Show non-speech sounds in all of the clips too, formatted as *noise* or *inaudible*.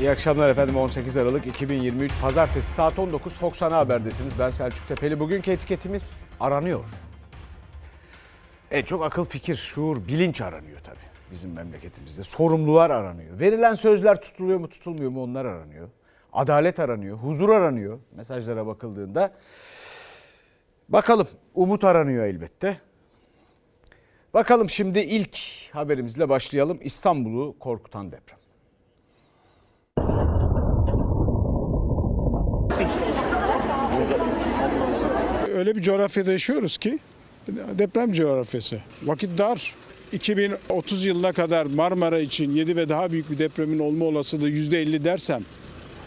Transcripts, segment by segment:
İyi akşamlar efendim 18 Aralık 2023 Pazartesi saat 19 Fox Ana Haber'desiniz. Ben Selçuk Tepeli. Bugünkü etiketimiz aranıyor. En çok akıl, fikir, şuur, bilinç aranıyor tabii bizim memleketimizde. Sorumlular aranıyor. Verilen sözler tutuluyor mu tutulmuyor mu onlar aranıyor. Adalet aranıyor, huzur aranıyor mesajlara bakıldığında. Bakalım umut aranıyor elbette. Bakalım şimdi ilk haberimizle başlayalım. İstanbul'u korkutan deprem. Öyle bir coğrafyada yaşıyoruz ki deprem coğrafyası. Vakit dar. 2030 yılına kadar Marmara için 7 ve daha büyük bir depremin olma olasılığı %50 dersem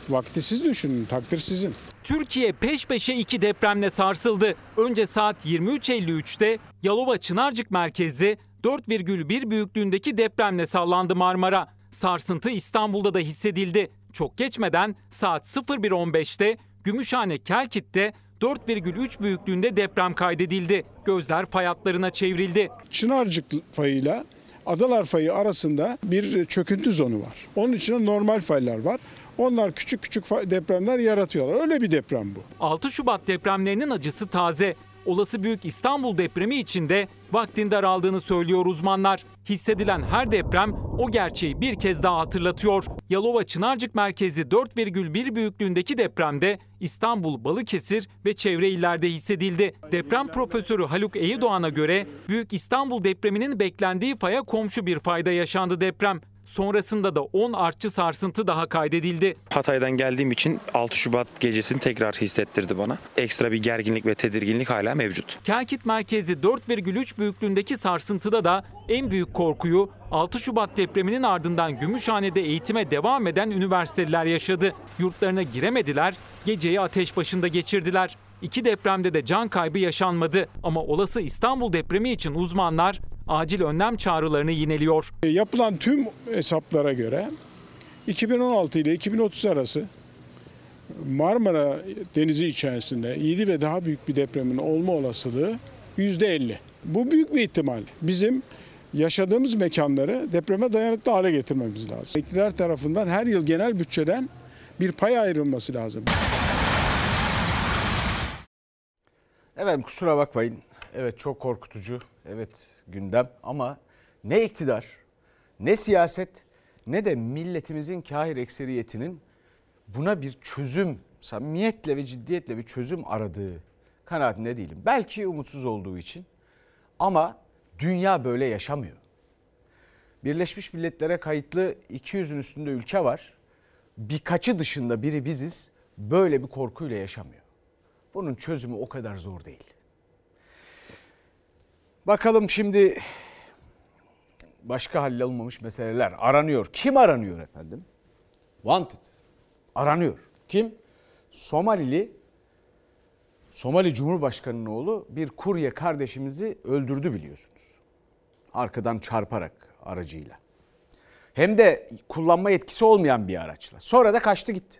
vakti siz düşünün, takdir sizin. Türkiye peş peşe iki depremle sarsıldı. Önce saat 23.53'te Yalova Çınarcık merkezli 4,1 büyüklüğündeki depremle sallandı Marmara. Sarsıntı İstanbul'da da hissedildi. Çok geçmeden saat 01.15'te Gümüşhane Kelkit'te 4,3 büyüklüğünde deprem kaydedildi. Gözler fay hatlarına çevrildi. Çınarcık fayıyla Adalar fayı arasında bir çöküntü zonu var. Onun içinde normal faylar var. Onlar küçük küçük depremler yaratıyorlar. Öyle bir deprem bu. 6 Şubat depremlerinin acısı taze. Olası büyük İstanbul depremi içinde vaktin daraldığını söylüyor uzmanlar. Hissedilen her deprem o gerçeği bir kez daha hatırlatıyor. Yalova Çınarcık merkezi 4,1 büyüklüğündeki depremde İstanbul, Balıkesir ve çevre illerde hissedildi. Deprem profesörü Haluk Eydoğan'a göre Büyük İstanbul depreminin beklendiği faya komşu bir fayda yaşandı deprem. Sonrasında da 10 artçı sarsıntı daha kaydedildi. Hatay'dan geldiğim için 6 Şubat gecesini tekrar hissettirdi bana. Ekstra bir gerginlik ve tedirginlik hala mevcut. Kelkit merkezli 4,3 büyüklüğündeki sarsıntıda da en büyük korkuyu 6 Şubat depreminin ardından Gümüşhane'de eğitime devam eden üniversiteliler yaşadı. Yurtlarına giremediler, geceyi ateş başında geçirdiler. İki depremde de can kaybı yaşanmadı ama olası İstanbul depremi için uzmanlar acil önlem çağrılarını yineliyor. Yapılan tüm hesaplara göre 2016 ile 2030 arası Marmara Denizi içerisinde 7 ve daha büyük bir depremin olma olasılığı %50. Bu büyük bir ihtimal. Bizim yaşadığımız mekanları depreme dayanıklı hale getirmemiz lazım. İktidar tarafından her yıl genel bütçeden bir pay ayrılması lazım. Efendim kusura bakmayın. Evet çok korkutucu. Evet gündem ama ne iktidar, ne siyaset, ne de milletimizin kahir ekseriyetinin buna bir çözüm, samimiyetle ve ciddiyetle bir çözüm aradığı kanaatinde değilim. Belki umutsuz olduğu için ama dünya böyle yaşamıyor. Birleşmiş Milletler'e kayıtlı 200'ün üstünde ülke var. Birkaçı dışında biri biziz. Böyle bir korkuyla yaşamıyor. Bunun çözümü o kadar zor değil. Bakalım şimdi başka hallolmamış meseleler aranıyor. Kim aranıyor efendim? Wanted. Aranıyor. Kim? Somalili Somali Cumhurbaşkanı'nın oğlu bir kurye kardeşimizi öldürdü biliyorsunuz. Arkadan çarparak aracıyla. Hem de kullanma yetkisi olmayan bir araçla. Sonra da kaçtı gitti.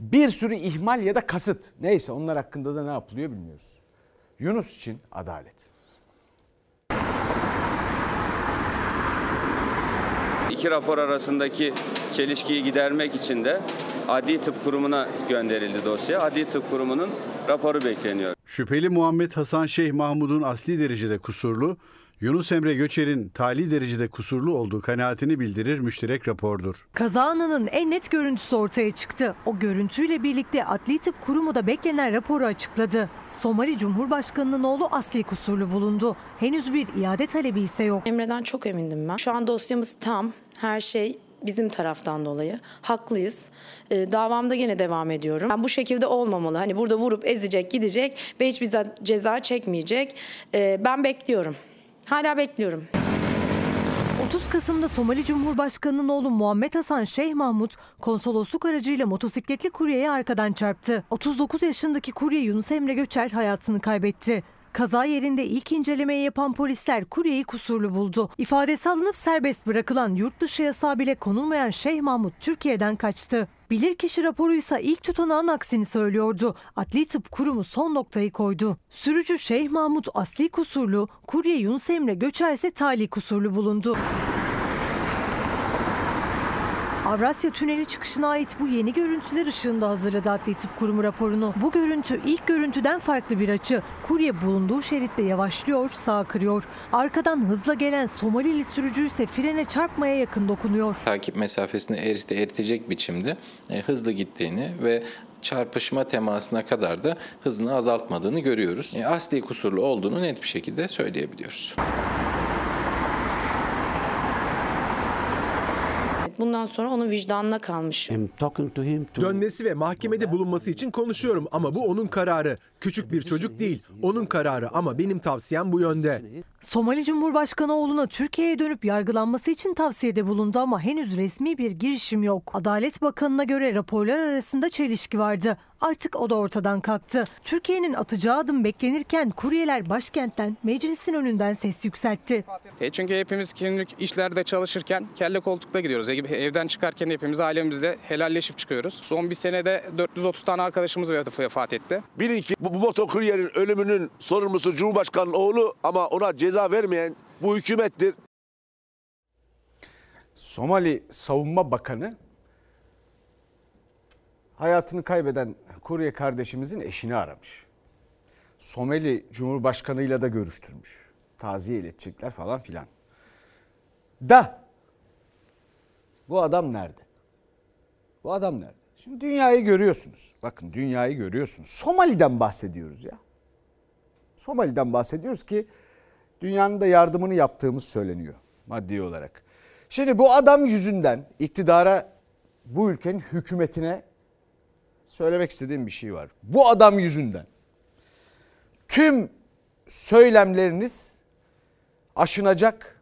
Bir sürü ihmal ya da kasıt. Neyse onlar hakkında da ne yapılıyor bilmiyoruz. Yunus için adalet. İki rapor arasındaki çelişkiyi gidermek için de Adli Tıp Kurumu'na gönderildi dosya. Adli Tıp Kurumu'nun raporu bekleniyor. Şüpheli Muhammed Hasan Şeyh Mahmud'un asli derecede kusurlu, Yunus Emre Göçer'in tali derecede kusurlu olduğu kanaatini bildirir müşterek rapordur. Kaza anının en net görüntüsü ortaya çıktı. O görüntüyle birlikte Adli Tıp Kurumu da beklenen raporu açıkladı. Somali Cumhurbaşkanı'nın oğlu asli kusurlu bulundu. Henüz bir iade talebi ise yok. Emre'den çok emindim ben. Şu an dosyamız tam. Her şey bizim taraftan dolayı. Haklıyız. Ee, davamda yine devam ediyorum. Ben bu şekilde olmamalı. Hani burada vurup ezecek, gidecek ve hiçbir za- ceza çekmeyecek. Ee, ben bekliyorum. Hala bekliyorum. 30 Kasım'da Somali Cumhurbaşkanı'nın oğlu Muhammed Hasan Şeyh Mahmut konsolosluk aracıyla motosikletli kuryeye arkadan çarptı. 39 yaşındaki kurye Yunus Emre Göçer hayatını kaybetti. Kaza yerinde ilk incelemeyi yapan polisler kuryeyi kusurlu buldu. İfadesi alınıp serbest bırakılan yurt dışı yasağı bile konulmayan Şeyh Mahmut Türkiye'den kaçtı. Bilirkişi raporuysa ilk tutanağın aksini söylüyordu. Adli Tıp Kurumu son noktayı koydu. Sürücü Şeyh Mahmut asli kusurlu, kurye Yunus Emre Göçer ise tali kusurlu bulundu. Avrasya Tüneli çıkışına ait bu yeni görüntüler ışığında hazırladı Adli Tıp Kurumu raporunu. Bu görüntü ilk görüntüden farklı bir açı. Kurye bulunduğu şeritte yavaşlıyor, sağ kırıyor. Arkadan hızla gelen Somalili sürücü ise frene çarpmaya yakın dokunuyor. takip mesafesini erite, eritecek biçimde e, hızlı gittiğini ve çarpışma temasına kadar da hızını azaltmadığını görüyoruz. E, asli kusurlu olduğunu net bir şekilde söyleyebiliyoruz. Bundan sonra onun vicdanına kalmış. Dönmesi ve mahkemede bulunması için konuşuyorum ama bu onun kararı. Küçük bir çocuk değil, onun kararı ama benim tavsiyem bu yönde. Somali Cumhurbaşkanı oğluna Türkiye'ye dönüp yargılanması için tavsiyede bulundu ama henüz resmi bir girişim yok. Adalet Bakanı'na göre raporlar arasında çelişki vardı. Artık o da ortadan kalktı. Türkiye'nin atacağı adım beklenirken kuryeler başkentten meclisin önünden ses yükseltti. E çünkü hepimiz günlük işlerde çalışırken kelle koltukta gidiyoruz. E, Evden çıkarken hepimiz ailemizle helalleşip çıkıyoruz. Son bir senede 430 tane arkadaşımız vefat etti. Bilin ki bu, bu motokuryerin ölümünün sorumlusu Cumhurbaşkanı'nın oğlu ama ona ceza vermeyen bu hükümettir. Somali Savunma Bakanı hayatını kaybeden kurye kardeşimizin eşini aramış. Somali Cumhurbaşkanı'yla da görüştürmüş. Taziye iletecekler falan filan. Da bu adam nerede? Bu adam nerede? Şimdi dünyayı görüyorsunuz. Bakın dünyayı görüyorsunuz. Somali'den bahsediyoruz ya. Somali'den bahsediyoruz ki dünyanın da yardımını yaptığımız söyleniyor maddi olarak. Şimdi bu adam yüzünden iktidara bu ülkenin hükümetine söylemek istediğim bir şey var. Bu adam yüzünden tüm söylemleriniz aşınacak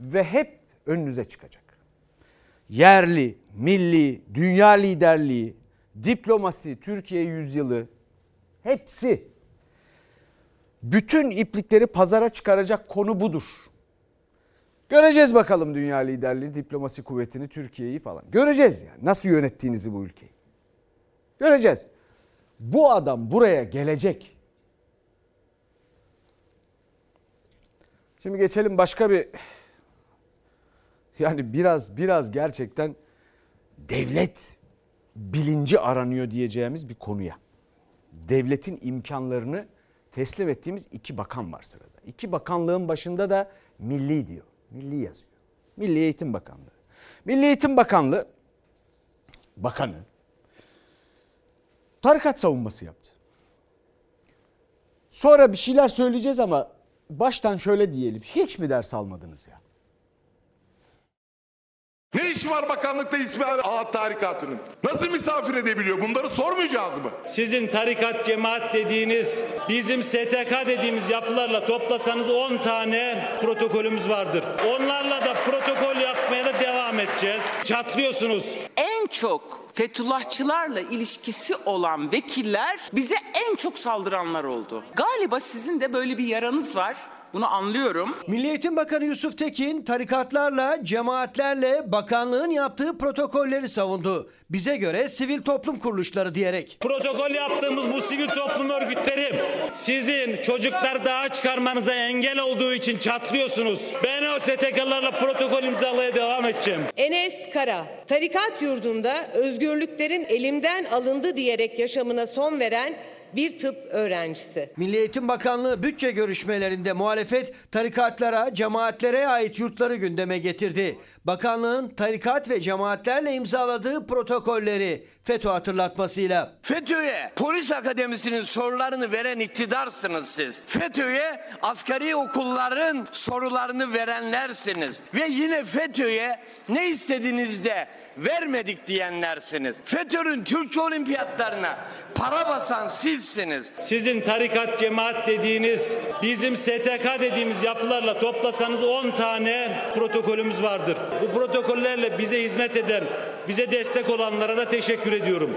ve hep önünüze çıkacak. Yerli, milli, dünya liderliği, diplomasi, Türkiye yüzyılı hepsi bütün iplikleri pazara çıkaracak konu budur. Göreceğiz bakalım dünya liderliği, diplomasi kuvvetini, Türkiye'yi falan. Göreceğiz yani nasıl yönettiğinizi bu ülkeyi. Göreceğiz. Bu adam buraya gelecek. Şimdi geçelim başka bir yani biraz biraz gerçekten devlet bilinci aranıyor diyeceğimiz bir konuya. Devletin imkanlarını teslim ettiğimiz iki bakan var sırada. İki bakanlığın başında da milli diyor. Milli yazıyor. Milli Eğitim Bakanlığı. Milli Eğitim Bakanlığı bakanı tarikat savunması yaptı. Sonra bir şeyler söyleyeceğiz ama baştan şöyle diyelim. Hiç mi ders almadınız ya? Ne işi var bakanlıkta İsmail Ağa tarikatının? Nasıl misafir edebiliyor? Bunları sormayacağız mı? Sizin tarikat cemaat dediğiniz, bizim STK dediğimiz yapılarla toplasanız 10 tane protokolümüz vardır. Onlarla da protokol yapmaya da devam edeceğiz. Çatlıyorsunuz. En çok Fethullahçılarla ilişkisi olan vekiller bize en çok saldıranlar oldu. Galiba sizin de böyle bir yaranız var. Bunu anlıyorum. Milli Eğitim Bakanı Yusuf Tekin tarikatlarla, cemaatlerle bakanlığın yaptığı protokolleri savundu. Bize göre sivil toplum kuruluşları diyerek. Protokol yaptığımız bu sivil toplum örgütleri sizin çocuklar daha çıkarmanıza engel olduğu için çatlıyorsunuz. Ben o STK'larla protokol imzalamaya devam edeceğim. Enes Kara, tarikat yurdunda özgürlüklerin elimden alındı diyerek yaşamına son veren bir tıp öğrencisi. Milli Eğitim Bakanlığı bütçe görüşmelerinde muhalefet tarikatlara, cemaatlere ait yurtları gündeme getirdi. Bakanlığın tarikat ve cemaatlerle imzaladığı protokolleri FETÖ hatırlatmasıyla. FETÖ'ye polis akademisinin sorularını veren iktidarsınız siz. FETÖ'ye askeri okulların sorularını verenlersiniz. Ve yine FETÖ'ye ne istediğinizde vermedik diyenlersiniz. FETÖ'nün Türkçe olimpiyatlarına para basan sizsiniz. Sizin tarikat cemaat dediğiniz, bizim STK dediğimiz yapılarla toplasanız 10 tane protokolümüz vardır. Bu protokollerle bize hizmet eden, bize destek olanlara da teşekkür ediyorum.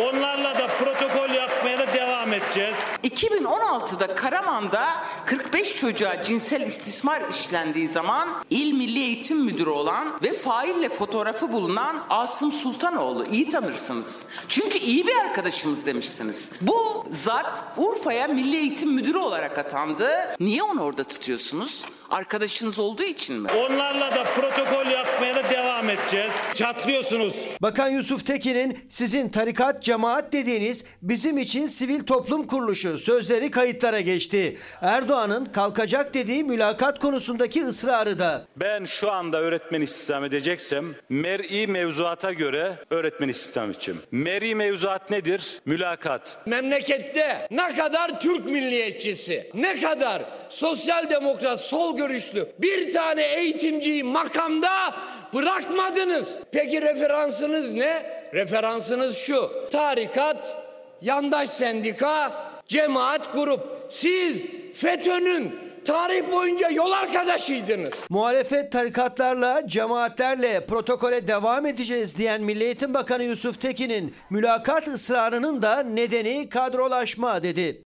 Onlarla da protokol yapmaya da devam edeceğiz. 2016'da Karaman'da 45 çocuğa cinsel istismar işlendiği zaman İl Milli Eğitim Müdürü olan ve faille fotoğrafı bulunan Asım Sultanoğlu iyi tanırsınız. Çünkü iyi bir arkadaşımız demişsiniz. Bu zat Urfa'ya Milli Eğitim Müdürü olarak atandı. Niye onu orada tutuyorsunuz? Arkadaşınız olduğu için mi? Onlarla da protokol yapmaya da devam edeceğiz. Çatlıyorsunuz. Bakan Yusuf Tekin'in sizin tarikat cemaat dediğiniz bizim için sivil toplum kuruluşu sözleri kayıtlara geçti. Erdoğan'ın kalkacak dediği mülakat konusundaki ısrarı da. Ben şu anda öğretmen istihdam edeceksem mer'i mevzuata göre öğretmen istihdam edeceğim. Mer'i mevzuat nedir? Mülakat. Memlekette ne kadar Türk milliyetçisi, ne kadar sosyal demokrat, sol görüşlü bir tane eğitimciyi makamda bırakmadınız. Peki referansınız ne? Referansınız şu. Tarikat, yandaş sendika, cemaat grup. Siz FETÖ'nün tarih boyunca yol arkadaşıydınız. Muhalefet tarikatlarla, cemaatlerle protokole devam edeceğiz diyen Milli Eğitim Bakanı Yusuf Tekin'in mülakat ısrarının da nedeni kadrolaşma dedi.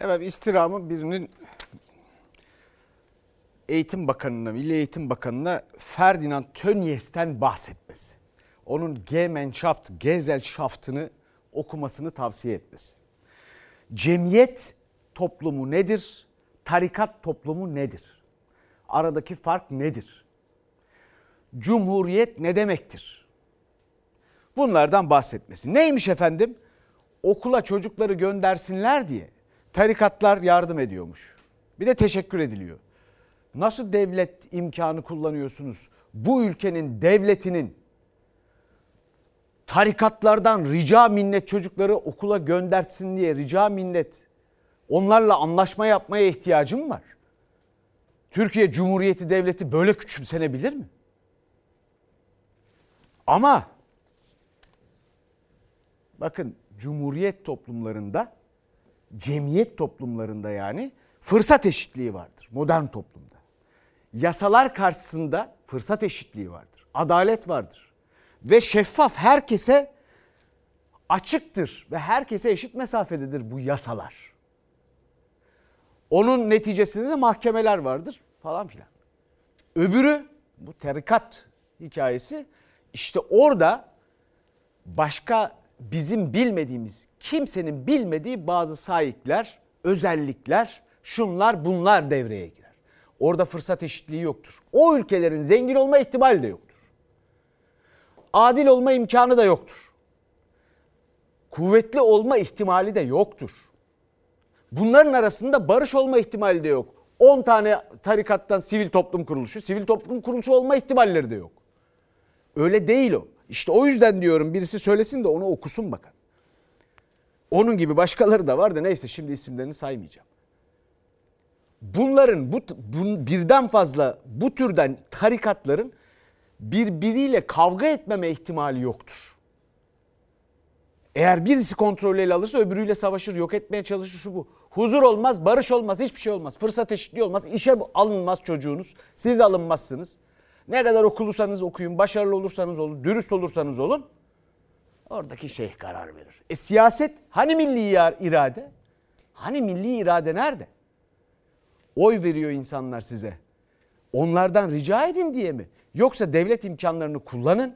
Evet istirhamı birinin Eğitim Bakanı'na, Milli Eğitim Bakanı'na Ferdinand Tönnies'ten bahsetmesi. Onun Gemeinschaft, Gesellschaft'ını okumasını tavsiye etmesi. Cemiyet toplumu nedir? Tarikat toplumu nedir? Aradaki fark nedir? Cumhuriyet ne demektir? Bunlardan bahsetmesi. Neymiş efendim? Okula çocukları göndersinler diye tarikatlar yardım ediyormuş. Bir de teşekkür ediliyor. Nasıl devlet imkanı kullanıyorsunuz? Bu ülkenin devletinin tarikatlardan rica minnet çocukları okula göndersin diye rica minnet onlarla anlaşma yapmaya ihtiyacım var. Türkiye Cumhuriyeti Devleti böyle küçümsenebilir mi? Ama bakın Cumhuriyet toplumlarında, cemiyet toplumlarında yani fırsat eşitliği vardır modern toplumda. Yasalar karşısında fırsat eşitliği vardır. Adalet vardır. Ve şeffaf herkese açıktır ve herkese eşit mesafededir bu yasalar. Onun neticesinde de mahkemeler vardır falan filan. Öbürü bu tarikat hikayesi işte orada başka bizim bilmediğimiz, kimsenin bilmediği bazı sahipler, özellikler, şunlar bunlar devreye girer. Orada fırsat eşitliği yoktur. O ülkelerin zengin olma ihtimali de yoktur. Adil olma imkanı da yoktur. Kuvvetli olma ihtimali de yoktur. Bunların arasında barış olma ihtimali de yok. 10 tane tarikattan sivil toplum kuruluşu, sivil toplum kuruluşu olma ihtimalleri de yok. Öyle değil o. İşte o yüzden diyorum birisi söylesin de onu okusun bakın. Onun gibi başkaları da var da neyse şimdi isimlerini saymayacağım. Bunların bu, bu birden fazla bu türden tarikatların birbiriyle kavga etmeme ihtimali yoktur. Eğer birisi kontrolü ele alırsa öbürüyle savaşır, yok etmeye çalışır şu bu. Huzur olmaz, barış olmaz, hiçbir şey olmaz. Fırsat eşitliği olmaz, işe alınmaz çocuğunuz. Siz alınmazsınız. Ne kadar okulursanız okuyun, başarılı olursanız olun, dürüst olursanız olun. Oradaki şeyh karar verir. E siyaset hani milli irade? Hani milli irade nerede? Oy veriyor insanlar size. Onlardan rica edin diye mi? Yoksa devlet imkanlarını kullanın.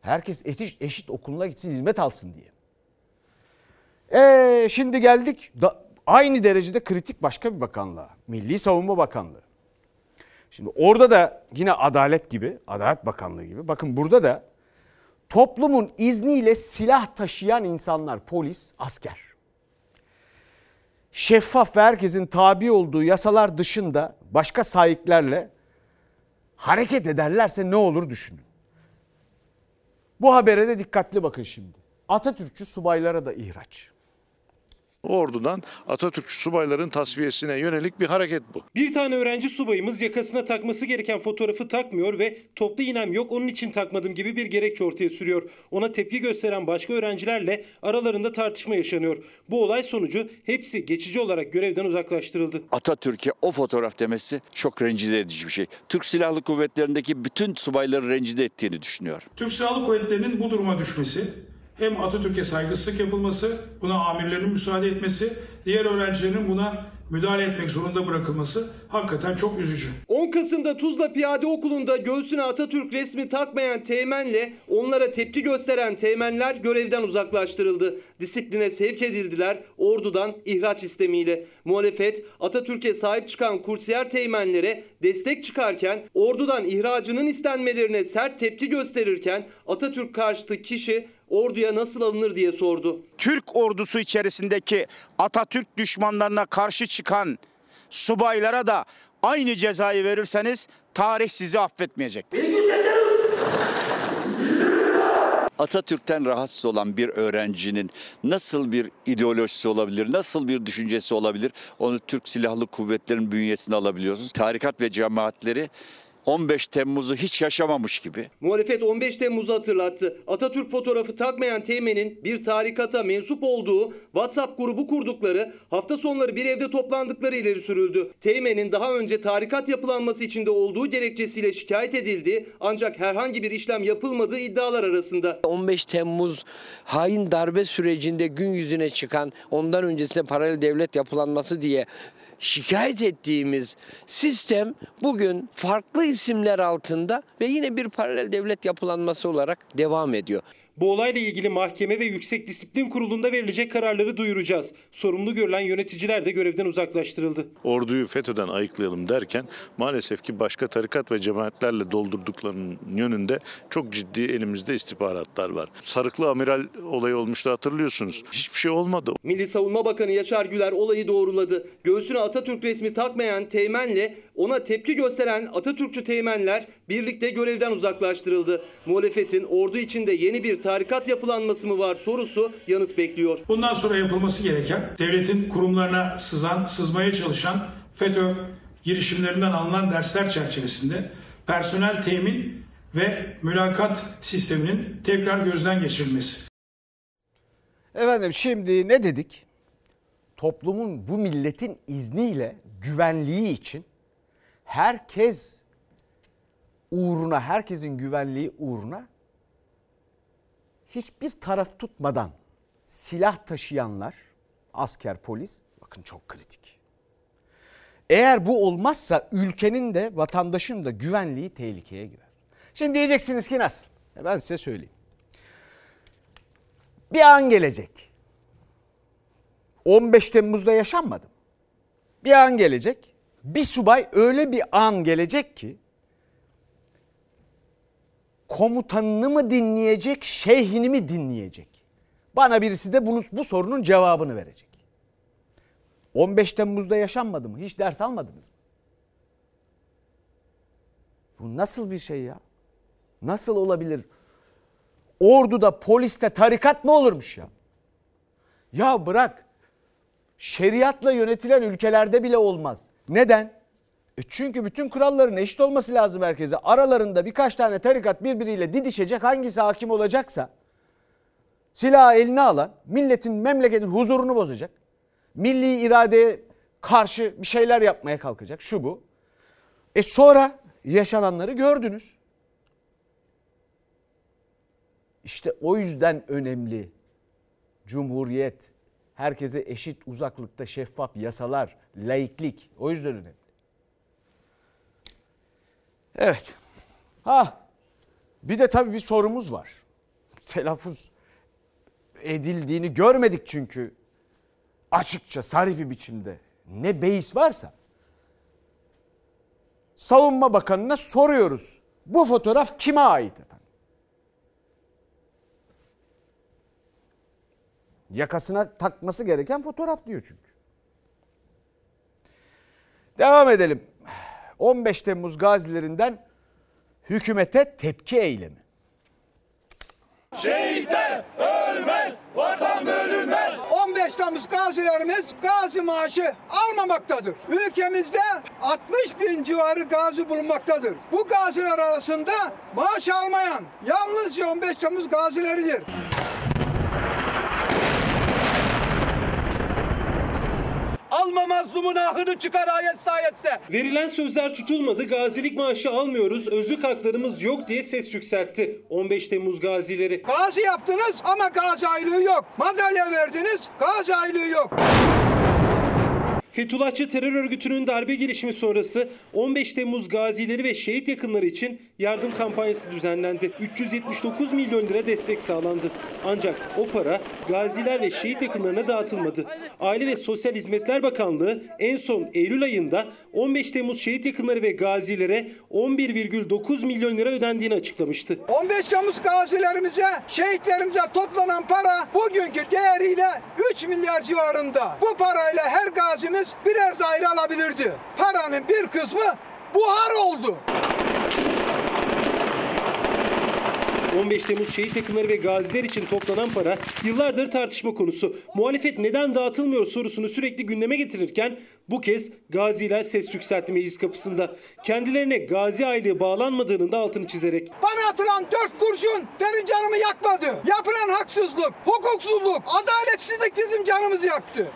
Herkes eşit, eşit okuluna gitsin hizmet alsın diye. E şimdi geldik da, aynı derecede kritik başka bir bakanlığa. Milli Savunma Bakanlığı. Şimdi orada da yine adalet gibi, Adalet Bakanlığı gibi. Bakın burada da toplumun izniyle silah taşıyan insanlar, polis, asker. Şeffaf ve herkesin tabi olduğu yasalar dışında başka sahiplerle hareket ederlerse ne olur düşünün. Bu habere de dikkatli bakın şimdi. Atatürkçü subaylara da ihraç. Ordudan Atatürkçü subayların tasfiyesine yönelik bir hareket bu. Bir tane öğrenci subayımız yakasına takması gereken fotoğrafı takmıyor ve toplu inem yok onun için takmadım gibi bir gerekçe ortaya sürüyor. Ona tepki gösteren başka öğrencilerle aralarında tartışma yaşanıyor. Bu olay sonucu hepsi geçici olarak görevden uzaklaştırıldı. Atatürk'e o fotoğraf demesi çok rencide edici bir şey. Türk Silahlı Kuvvetleri'ndeki bütün subayları rencide ettiğini düşünüyor. Türk Silahlı Kuvvetleri'nin bu duruma düşmesi hem Atatürk'e saygısızlık yapılması, buna amirlerin müsaade etmesi, diğer öğrencilerin buna müdahale etmek zorunda bırakılması hakikaten çok üzücü. 10 Kasım'da Tuzla Piyade Okulu'nda göğsüne Atatürk resmi takmayan teğmenle onlara tepki gösteren teğmenler görevden uzaklaştırıldı. Disipline sevk edildiler ordudan ihraç istemiyle. Muhalefet Atatürk'e sahip çıkan kursiyer teğmenlere destek çıkarken ordudan ihracının istenmelerine sert tepki gösterirken Atatürk karşıtı kişi orduya nasıl alınır diye sordu. Türk ordusu içerisindeki Atatürk düşmanlarına karşı çıkan subaylara da aynı cezayı verirseniz tarih sizi affetmeyecek. Atatürk'ten rahatsız olan bir öğrencinin nasıl bir ideolojisi olabilir, nasıl bir düşüncesi olabilir? Onu Türk Silahlı Kuvvetleri'nin bünyesine alabiliyorsunuz. Tarikat ve cemaatleri 15 Temmuz'u hiç yaşamamış gibi. Muhalefet 15 Temmuz'u hatırlattı. Atatürk fotoğrafı takmayan Teğmen'in bir tarikata mensup olduğu WhatsApp grubu kurdukları, hafta sonları bir evde toplandıkları ileri sürüldü. Teğmen'in daha önce tarikat yapılanması içinde olduğu gerekçesiyle şikayet edildi ancak herhangi bir işlem yapılmadığı iddialar arasında. 15 Temmuz hain darbe sürecinde gün yüzüne çıkan ondan öncesinde paralel devlet yapılanması diye şikayet ettiğimiz sistem bugün farklı isimler altında ve yine bir paralel devlet yapılanması olarak devam ediyor. Bu olayla ilgili mahkeme ve Yüksek Disiplin Kurulu'nda verilecek kararları duyuracağız. Sorumlu görülen yöneticiler de görevden uzaklaştırıldı. Orduyu FETÖ'den ayıklayalım derken maalesef ki başka tarikat ve cemaatlerle doldurduklarının yönünde çok ciddi elimizde istihbaratlar var. Sarıklı amiral olayı olmuştu hatırlıyorsunuz. Hiçbir şey olmadı. Milli Savunma Bakanı Yaşar Güler olayı doğruladı. Göğsüne Atatürk resmi takmayan Teğmen'le ona tepki gösteren Atatürkçü Teğmenler birlikte görevden uzaklaştırıldı. Muhalefetin ordu içinde yeni bir tarikat yapılanması mı var sorusu yanıt bekliyor. Bundan sonra yapılması gereken devletin kurumlarına sızan, sızmaya çalışan FETÖ girişimlerinden alınan dersler çerçevesinde personel temin ve mülakat sisteminin tekrar gözden geçirilmesi. Efendim şimdi ne dedik? Toplumun bu milletin izniyle güvenliği için herkes uğruna, herkesin güvenliği uğruna hiçbir taraf tutmadan silah taşıyanlar, asker, polis bakın çok kritik. Eğer bu olmazsa ülkenin de vatandaşın da güvenliği tehlikeye girer. Şimdi diyeceksiniz ki nasıl? E Ben size söyleyeyim. Bir an gelecek. 15 Temmuz'da yaşanmadı. Bir an gelecek. Bir subay öyle bir an gelecek ki komutanını mı dinleyecek, şeyhini mi dinleyecek? Bana birisi de bunu, bu sorunun cevabını verecek. 15 Temmuz'da yaşanmadı mı? Hiç ders almadınız mı? Bu nasıl bir şey ya? Nasıl olabilir? Orduda, poliste tarikat mı olurmuş ya? Ya bırak. Şeriatla yönetilen ülkelerde bile olmaz. Neden? E çünkü bütün kuralların eşit olması lazım herkese. Aralarında birkaç tane tarikat birbiriyle didişecek hangisi hakim olacaksa silahı eline alan milletin memleketin huzurunu bozacak. Milli iradeye karşı bir şeyler yapmaya kalkacak şu bu. E sonra yaşananları gördünüz. İşte o yüzden önemli. Cumhuriyet, herkese eşit uzaklıkta şeffaf yasalar, laiklik o yüzden önemli. Evet. Ha. Bir de tabii bir sorumuz var. *laughs* Telaffuz edildiğini görmedik çünkü. Açıkça sarih bir biçimde ne beis varsa. Savunma Bakanı'na soruyoruz. Bu fotoğraf kime ait efendim? Yakasına takması gereken fotoğraf diyor çünkü. Devam edelim. 15 Temmuz gazilerinden hükümete tepki eylemi. Şehitler ölmez, vatan bölünmez. 15 Temmuz gazilerimiz gazi maaşı almamaktadır. Ülkemizde 60 bin civarı gazi bulunmaktadır. Bu gaziler arasında maaş almayan yalnızca 15 Temmuz gazileridir. Alma mazlumun ahını çıkar ayet ayette. Verilen sözler tutulmadı, gazilik maaşı almıyoruz, özlük haklarımız yok diye ses yükseltti 15 Temmuz gazileri. Gazi yaptınız ama gazi aylığı yok. Madalya verdiniz, gazi aylığı yok. Fethullahçı terör örgütünün darbe girişimi sonrası 15 Temmuz gazileri ve şehit yakınları için yardım kampanyası düzenlendi. 379 milyon lira destek sağlandı. Ancak o para gaziler ve şehit yakınlarına dağıtılmadı. Aile ve Sosyal Hizmetler Bakanlığı en son Eylül ayında 15 Temmuz şehit yakınları ve gazilere 11,9 milyon lira ödendiğini açıklamıştı. 15 Temmuz gazilerimize, şehitlerimize toplanan para bugünkü değeriyle 3 milyar civarında. Bu parayla her gazimiz birer daire alabilirdi. Paranın bir kısmı buhar oldu. 15 Temmuz şehit yakınları ve gaziler için toplanan para yıllardır tartışma konusu. Muhalefet neden dağıtılmıyor sorusunu sürekli gündeme getirirken bu kez gaziler ses yükseltti meclis kapısında. Kendilerine gazi aylığı bağlanmadığının da altını çizerek. Bana atılan dört kurşun benim canımı yakmadı. Yapılan haksızlık, hukuksuzluk, adaletsizlik bizim canımızı yaktı.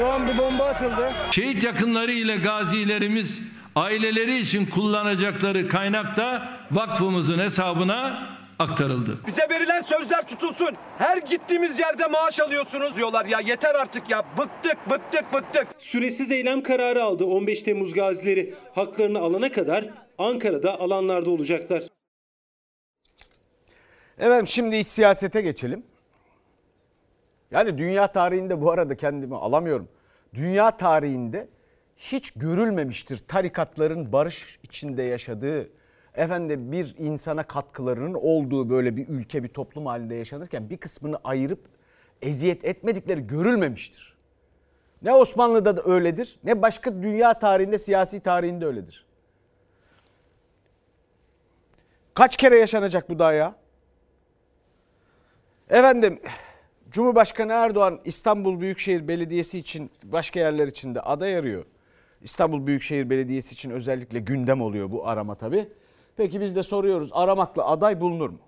Şu an bir bomba atıldı. Şehit yakınları ile gazilerimiz aileleri için kullanacakları kaynak da vakfımızın hesabına aktarıldı. Bize verilen sözler tutulsun. Her gittiğimiz yerde maaş alıyorsunuz diyorlar ya. Yeter artık ya. Bıktık, bıktık, bıktık. Süresiz eylem kararı aldı 15 Temmuz gazileri. Haklarını alana kadar Ankara'da alanlarda olacaklar. Efendim şimdi iç siyasete geçelim. Yani dünya tarihinde bu arada kendimi alamıyorum. Dünya tarihinde hiç görülmemiştir tarikatların barış içinde yaşadığı, efendim bir insana katkılarının olduğu böyle bir ülke bir toplum halinde yaşanırken bir kısmını ayırıp eziyet etmedikleri görülmemiştir. Ne Osmanlı'da da öyledir ne başka dünya tarihinde siyasi tarihinde öyledir. Kaç kere yaşanacak bu daha ya? Efendim Cumhurbaşkanı Erdoğan İstanbul Büyükşehir Belediyesi için başka yerler için de aday arıyor. İstanbul Büyükşehir Belediyesi için özellikle gündem oluyor bu arama tabii. Peki biz de soruyoruz aramakla aday bulunur mu?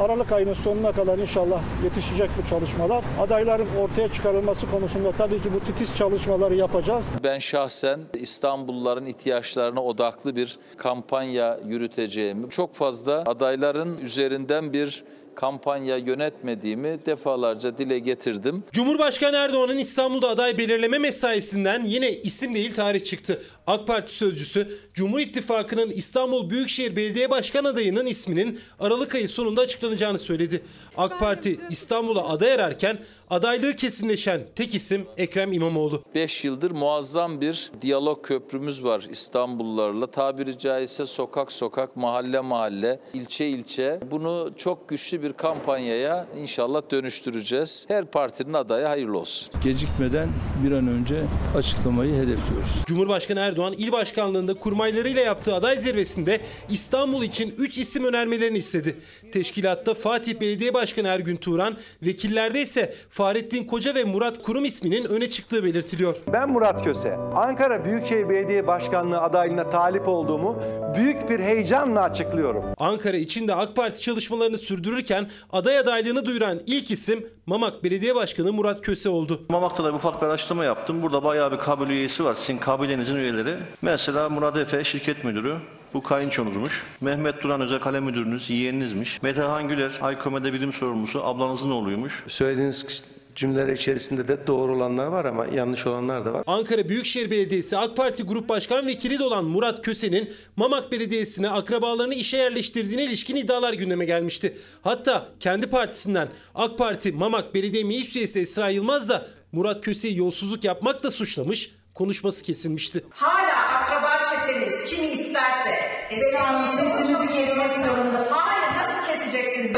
Aralık ayının sonuna kadar inşallah yetişecek bu çalışmalar. Adayların ortaya çıkarılması konusunda tabii ki bu titiz çalışmaları yapacağız. Ben şahsen İstanbulluların ihtiyaçlarına odaklı bir kampanya yürüteceğimi, çok fazla adayların üzerinden bir kampanya yönetmediğimi defalarca dile getirdim. Cumhurbaşkanı Erdoğan'ın İstanbul'da aday belirleme mesaisinden yine isim değil tarih çıktı. AK Parti sözcüsü Cumhur İttifakı'nın İstanbul Büyükşehir Belediye Başkan adayının isminin Aralık ayı sonunda açıklanacağını söyledi. AK Parti İstanbul'a aday ararken adaylığı kesinleşen tek isim Ekrem İmamoğlu. 5 yıldır muazzam bir diyalog köprümüz var İstanbullularla. Tabiri caizse sokak sokak, mahalle mahalle, ilçe ilçe. Bunu çok güçlü bir kampanyaya inşallah dönüştüreceğiz. Her partinin adayı hayırlı olsun. Gecikmeden bir an önce açıklamayı hedefliyoruz. Cumhurbaşkanı Erdoğan il başkanlığında kurmaylarıyla yaptığı aday zirvesinde İstanbul için 3 isim önermelerini istedi. Teşkilatta Fatih Belediye Başkanı Ergün Turan, vekillerde ise Fahrettin Koca ve Murat Kurum isminin öne çıktığı belirtiliyor. Ben Murat Köse. Ankara Büyükşehir Belediye Başkanlığı adaylığına talip olduğumu büyük bir heyecanla açıklıyorum. Ankara içinde AK Parti çalışmalarını sürdürürken aday adaylığını duyuran ilk isim Mamak Belediye Başkanı Murat Köse oldu. Mamak'ta da bir ufak bir araştırma yaptım. Burada bayağı bir kabul üyesi var. Sizin kabilenizin üyeleri. Mesela Murat Efe şirket müdürü. Bu kayınçonuzmuş. Mehmet Duran özel kalem müdürünüz, yeğeninizmiş. Metehan Güler, Aykome'de bilim sorumlusu, ablanızın oğluymuş. Söylediğiniz cümleler içerisinde de doğru olanlar var ama yanlış olanlar da var. Ankara Büyükşehir Belediyesi AK Parti Grup Başkan Vekili de olan Murat Köse'nin Mamak Belediyesi'ne akrabalarını işe yerleştirdiğine ilişkin iddialar gündeme gelmişti. Hatta kendi partisinden AK Parti Mamak Belediye Meclis Üyesi Esra Yılmaz da Murat Köse'yi yolsuzluk yapmakla suçlamış, konuşması kesilmişti. Hala akraba çeteniz kimi isterse Esra'nın kesmek zorunda. Hayır nasıl keseceksiniz?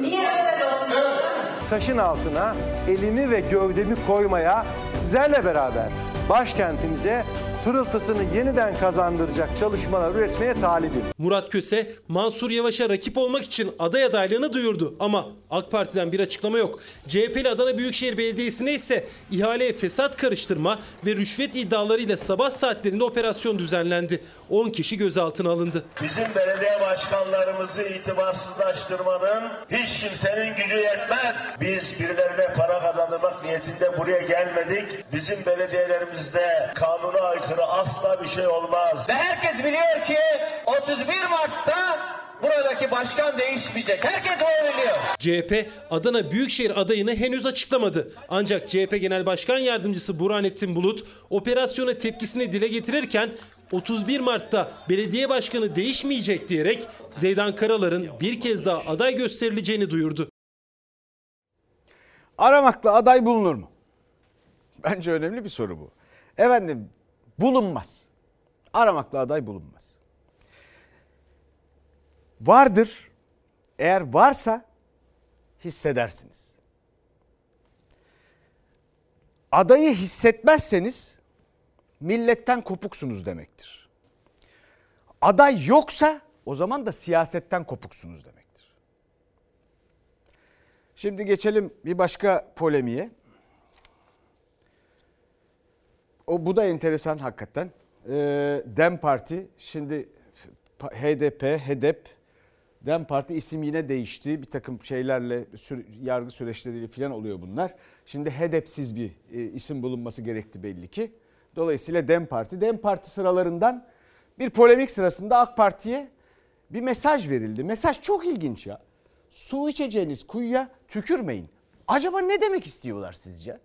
Niye özel olsun? Taşın altına elimi ve gövdemi koymaya sizlerle beraber başkentimize pırıltısını yeniden kazandıracak çalışmalar üretmeye talibim. Murat Köse, Mansur Yavaş'a rakip olmak için aday adaylığını duyurdu. Ama AK Parti'den bir açıklama yok. CHP'li Adana Büyükşehir Belediyesi'ne ise ihaleye fesat karıştırma ve rüşvet iddialarıyla sabah saatlerinde operasyon düzenlendi. 10 kişi gözaltına alındı. Bizim belediye başkanlarımızı itibarsızlaştırmanın hiç kimsenin gücü yetmez. Biz birilerine para kazandırmak niyetinde buraya gelmedik. Bizim belediyelerimizde kanuna aykırı asla bir şey olmaz. Ve herkes biliyor ki 31 Mart'ta buradaki başkan değişmeyecek. Herkes oy veriyor. CHP Adana Büyükşehir adayını henüz açıklamadı. Ancak CHP Genel Başkan Yardımcısı Burhanettin Bulut operasyona tepkisini dile getirirken 31 Mart'ta belediye başkanı değişmeyecek diyerek Zeydan Karalar'ın bir kez daha aday gösterileceğini duyurdu. Aramakla aday bulunur mu? Bence önemli bir soru bu. Efendim bulunmaz. Aramakla aday bulunmaz. Vardır. Eğer varsa hissedersiniz. Adayı hissetmezseniz milletten kopuksunuz demektir. Aday yoksa o zaman da siyasetten kopuksunuz demektir. Şimdi geçelim bir başka polemiğe. O bu da enteresan hakikaten. Ee, Dem Parti şimdi HDP, HDP, Dem Parti isim yine değişti. Bir takım şeylerle sü- yargı süreçleriyle falan oluyor bunlar. Şimdi HDP'siz bir e, isim bulunması gerekti belli ki. Dolayısıyla Dem Parti, Dem Parti sıralarından bir polemik sırasında AK Parti'ye bir mesaj verildi. Mesaj çok ilginç ya. Su içeceğiniz kuyuya tükürmeyin. Acaba ne demek istiyorlar sizce?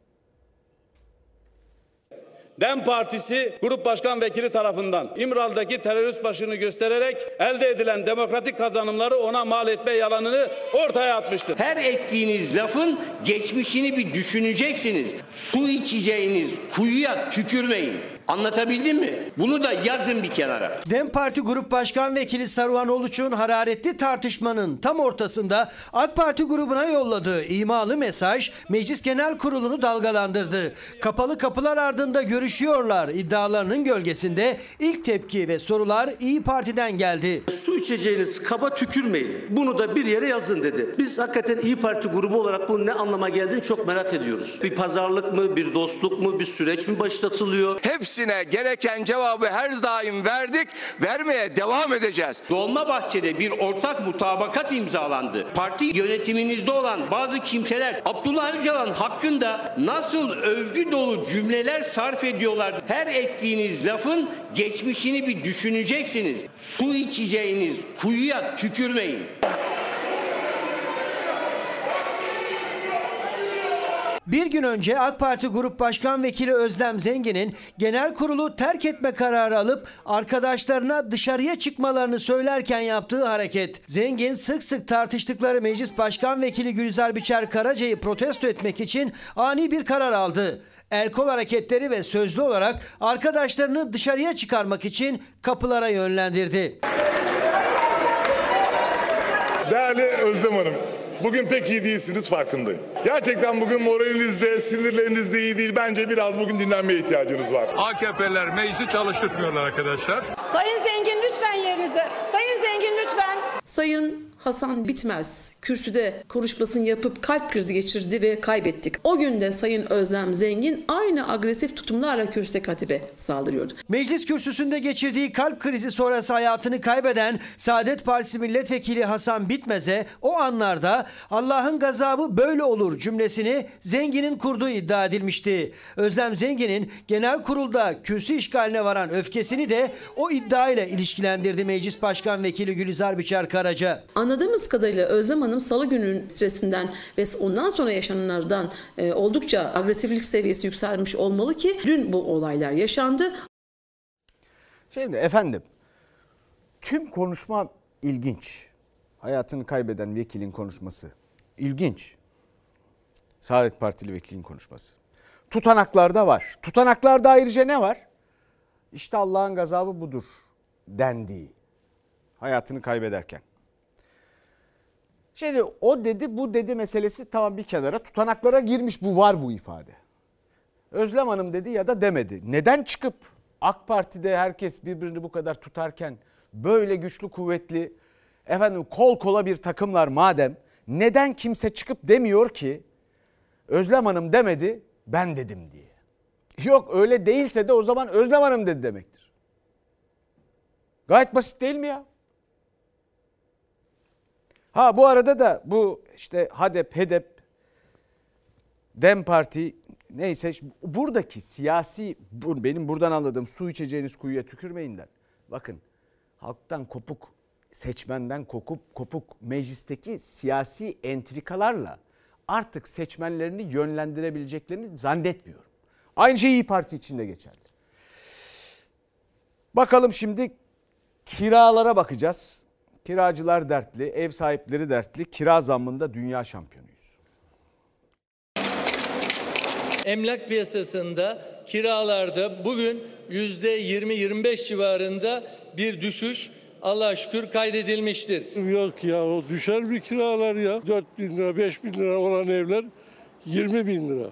DEM Partisi Grup Başkan Vekili tarafından İmralı'daki terörist başını göstererek elde edilen demokratik kazanımları ona mal etme yalanını ortaya atmıştır. Her ettiğiniz lafın geçmişini bir düşüneceksiniz. Su içeceğiniz kuyuya tükürmeyin. Anlatabildim mi? Bunu da yazın bir kenara. Dem Parti Grup Başkan Vekili Saruhan Oluç'un hararetli tartışmanın tam ortasında AK Parti grubuna yolladığı imalı mesaj Meclis Genel Kurulu'nu dalgalandırdı. Kapalı kapılar ardında görüşüyorlar iddialarının gölgesinde ilk tepki ve sorular İyi Parti'den geldi. Su içeceğiniz kaba tükürmeyin. Bunu da bir yere yazın dedi. Biz hakikaten İyi Parti grubu olarak bunun ne anlama geldiğini çok merak ediyoruz. Bir pazarlık mı, bir dostluk mu, bir süreç mi başlatılıyor? Hepsine gereken cevabı her daim verdik, vermeye devam edeceğiz. Dolmabahçe'de bir ortak mutabakat imzalandı. Parti yönetiminizde olan bazı kimseler Abdullah Öcalan hakkında nasıl övgü dolu cümleler sarf ediyorlar. Her ettiğiniz lafın geçmişini bir düşüneceksiniz. Su içeceğiniz kuyuya tükürmeyin. Bir gün önce AK Parti Grup Başkan Vekili Özlem Zengin'in genel kurulu terk etme kararı alıp arkadaşlarına dışarıya çıkmalarını söylerken yaptığı hareket. Zengin sık sık tartıştıkları Meclis Başkan Vekili Gülizar Biçer Karaca'yı protesto etmek için ani bir karar aldı. El kol hareketleri ve sözlü olarak arkadaşlarını dışarıya çıkarmak için kapılara yönlendirdi. Değerli Özlem Hanım, bugün pek iyi değilsiniz farkındayım. Gerçekten bugün moraliniz de, sinirleriniz de iyi değil. Bence biraz bugün dinlenmeye ihtiyacınız var. AKP'ler meclisi çalıştırmıyorlar arkadaşlar. Sayın Zengin lütfen yerinize. Sayın Zengin lütfen. Sayın Hasan Bitmez kürsüde konuşmasını yapıp kalp krizi geçirdi ve kaybettik. O gün de Sayın Özlem Zengin aynı agresif tutumlarla kürsüde katibe saldırıyordu. Meclis kürsüsünde geçirdiği kalp krizi sonrası hayatını kaybeden Saadet Partisi Milletvekili Hasan Bitmez'e o anlarda Allah'ın gazabı böyle olur cümlesini Zengin'in kurduğu iddia edilmişti. Özlem Zengin'in genel kurulda kürsü işgaline varan öfkesini de o iddiayla ilişkilendirdi Meclis Başkan Vekili Gülizar Biçer Karaca. Anladığımız kadarıyla Özlem Hanım salı günün stresinden ve ondan sonra yaşananlardan e, oldukça agresiflik seviyesi yükselmiş olmalı ki dün bu olaylar yaşandı. Şimdi efendim tüm konuşma ilginç. Hayatını kaybeden vekilin konuşması ilginç. Saadet Partili vekilin konuşması. Tutanaklarda var. Tutanaklarda ayrıca ne var? İşte Allah'ın gazabı budur dendiği. Hayatını kaybederken. Şimdi o dedi bu dedi meselesi tamam bir kenara tutanaklara girmiş bu var bu ifade. Özlem Hanım dedi ya da demedi. Neden çıkıp AK Parti'de herkes birbirini bu kadar tutarken böyle güçlü kuvvetli efendim kol kola bir takımlar madem neden kimse çıkıp demiyor ki Özlem Hanım demedi ben dedim diye. Yok öyle değilse de o zaman Özlem Hanım dedi demektir. Gayet basit değil mi ya? Ha bu arada da bu işte HADEP, HEDEP, DEM Parti neyse buradaki siyasi benim buradan anladığım su içeceğiniz kuyuya tükürmeyinden. Bakın halktan kopuk seçmenden kopup kopuk meclisteki siyasi entrikalarla artık seçmenlerini yönlendirebileceklerini zannetmiyorum. Aynı şey İyi Parti için de geçerli. Bakalım şimdi kiralara bakacağız. Kiracılar dertli, ev sahipleri dertli. Kira zammında dünya şampiyonuyuz. Emlak piyasasında kiralarda bugün yüzde 20-25 civarında bir düşüş Allah'a şükür kaydedilmiştir. Yok ya o düşer bir kiralar ya. 4 bin lira 5 bin lira olan evler 20 bin lira.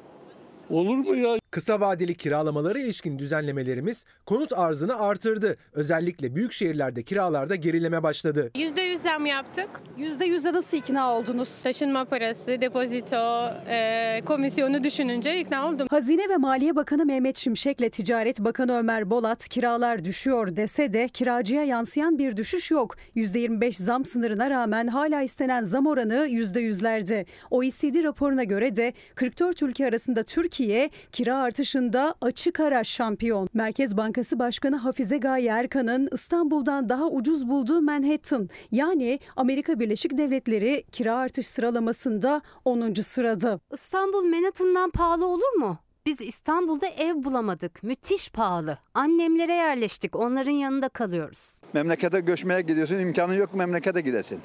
Olur mu ya? Kısa vadeli kiralamalara ilişkin düzenlemelerimiz konut arzını artırdı. Özellikle büyük şehirlerde kiralarda gerileme başladı. %100 zam yaptık. %100'e nasıl ikna oldunuz? Taşınma parası, depozito, e, komisyonu düşününce ikna oldum. Hazine ve Maliye Bakanı Mehmet Şimşek'le Ticaret Bakanı Ömer Bolat kiralar düşüyor dese de kiracıya yansıyan bir düşüş yok. %25 zam sınırına rağmen hala istenen zam oranı %100'lerde. OECD raporuna göre de 44 ülke arasında Türkiye kira artışında açık ara şampiyon. Merkez Bankası Başkanı Hafize Gaye Erkan'ın İstanbul'dan daha ucuz bulduğu Manhattan yani Amerika Birleşik Devletleri kira artış sıralamasında 10. sırada. İstanbul Manhattan'dan pahalı olur mu? Biz İstanbul'da ev bulamadık. Müthiş pahalı. Annemlere yerleştik. Onların yanında kalıyoruz. Memlekete göçmeye gidiyorsun imkanı yok memlekete gidesin.